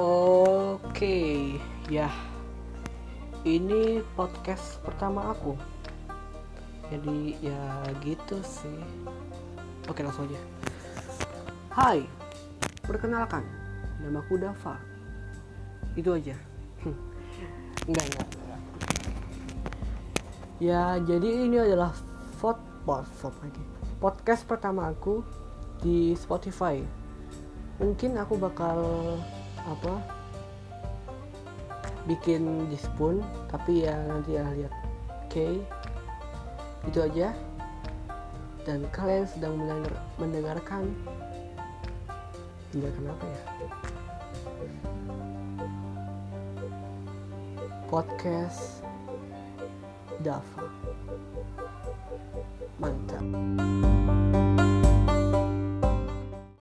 Oke, ya. Ini podcast pertama aku. Jadi ya gitu sih. Oke, langsung aja. Hai. Perkenalkan, namaku Dava. Itu aja. enggak, enggak. Ya, jadi ini adalah pod, pod, pod lagi. Podcast pertama aku di Spotify. Mungkin aku bakal apa bikin di spoon tapi ya nanti ya lihat. Oke okay. itu aja. Dan kalian sedang mendengar, mendengarkan mendengarkan apa ya? Podcast Dava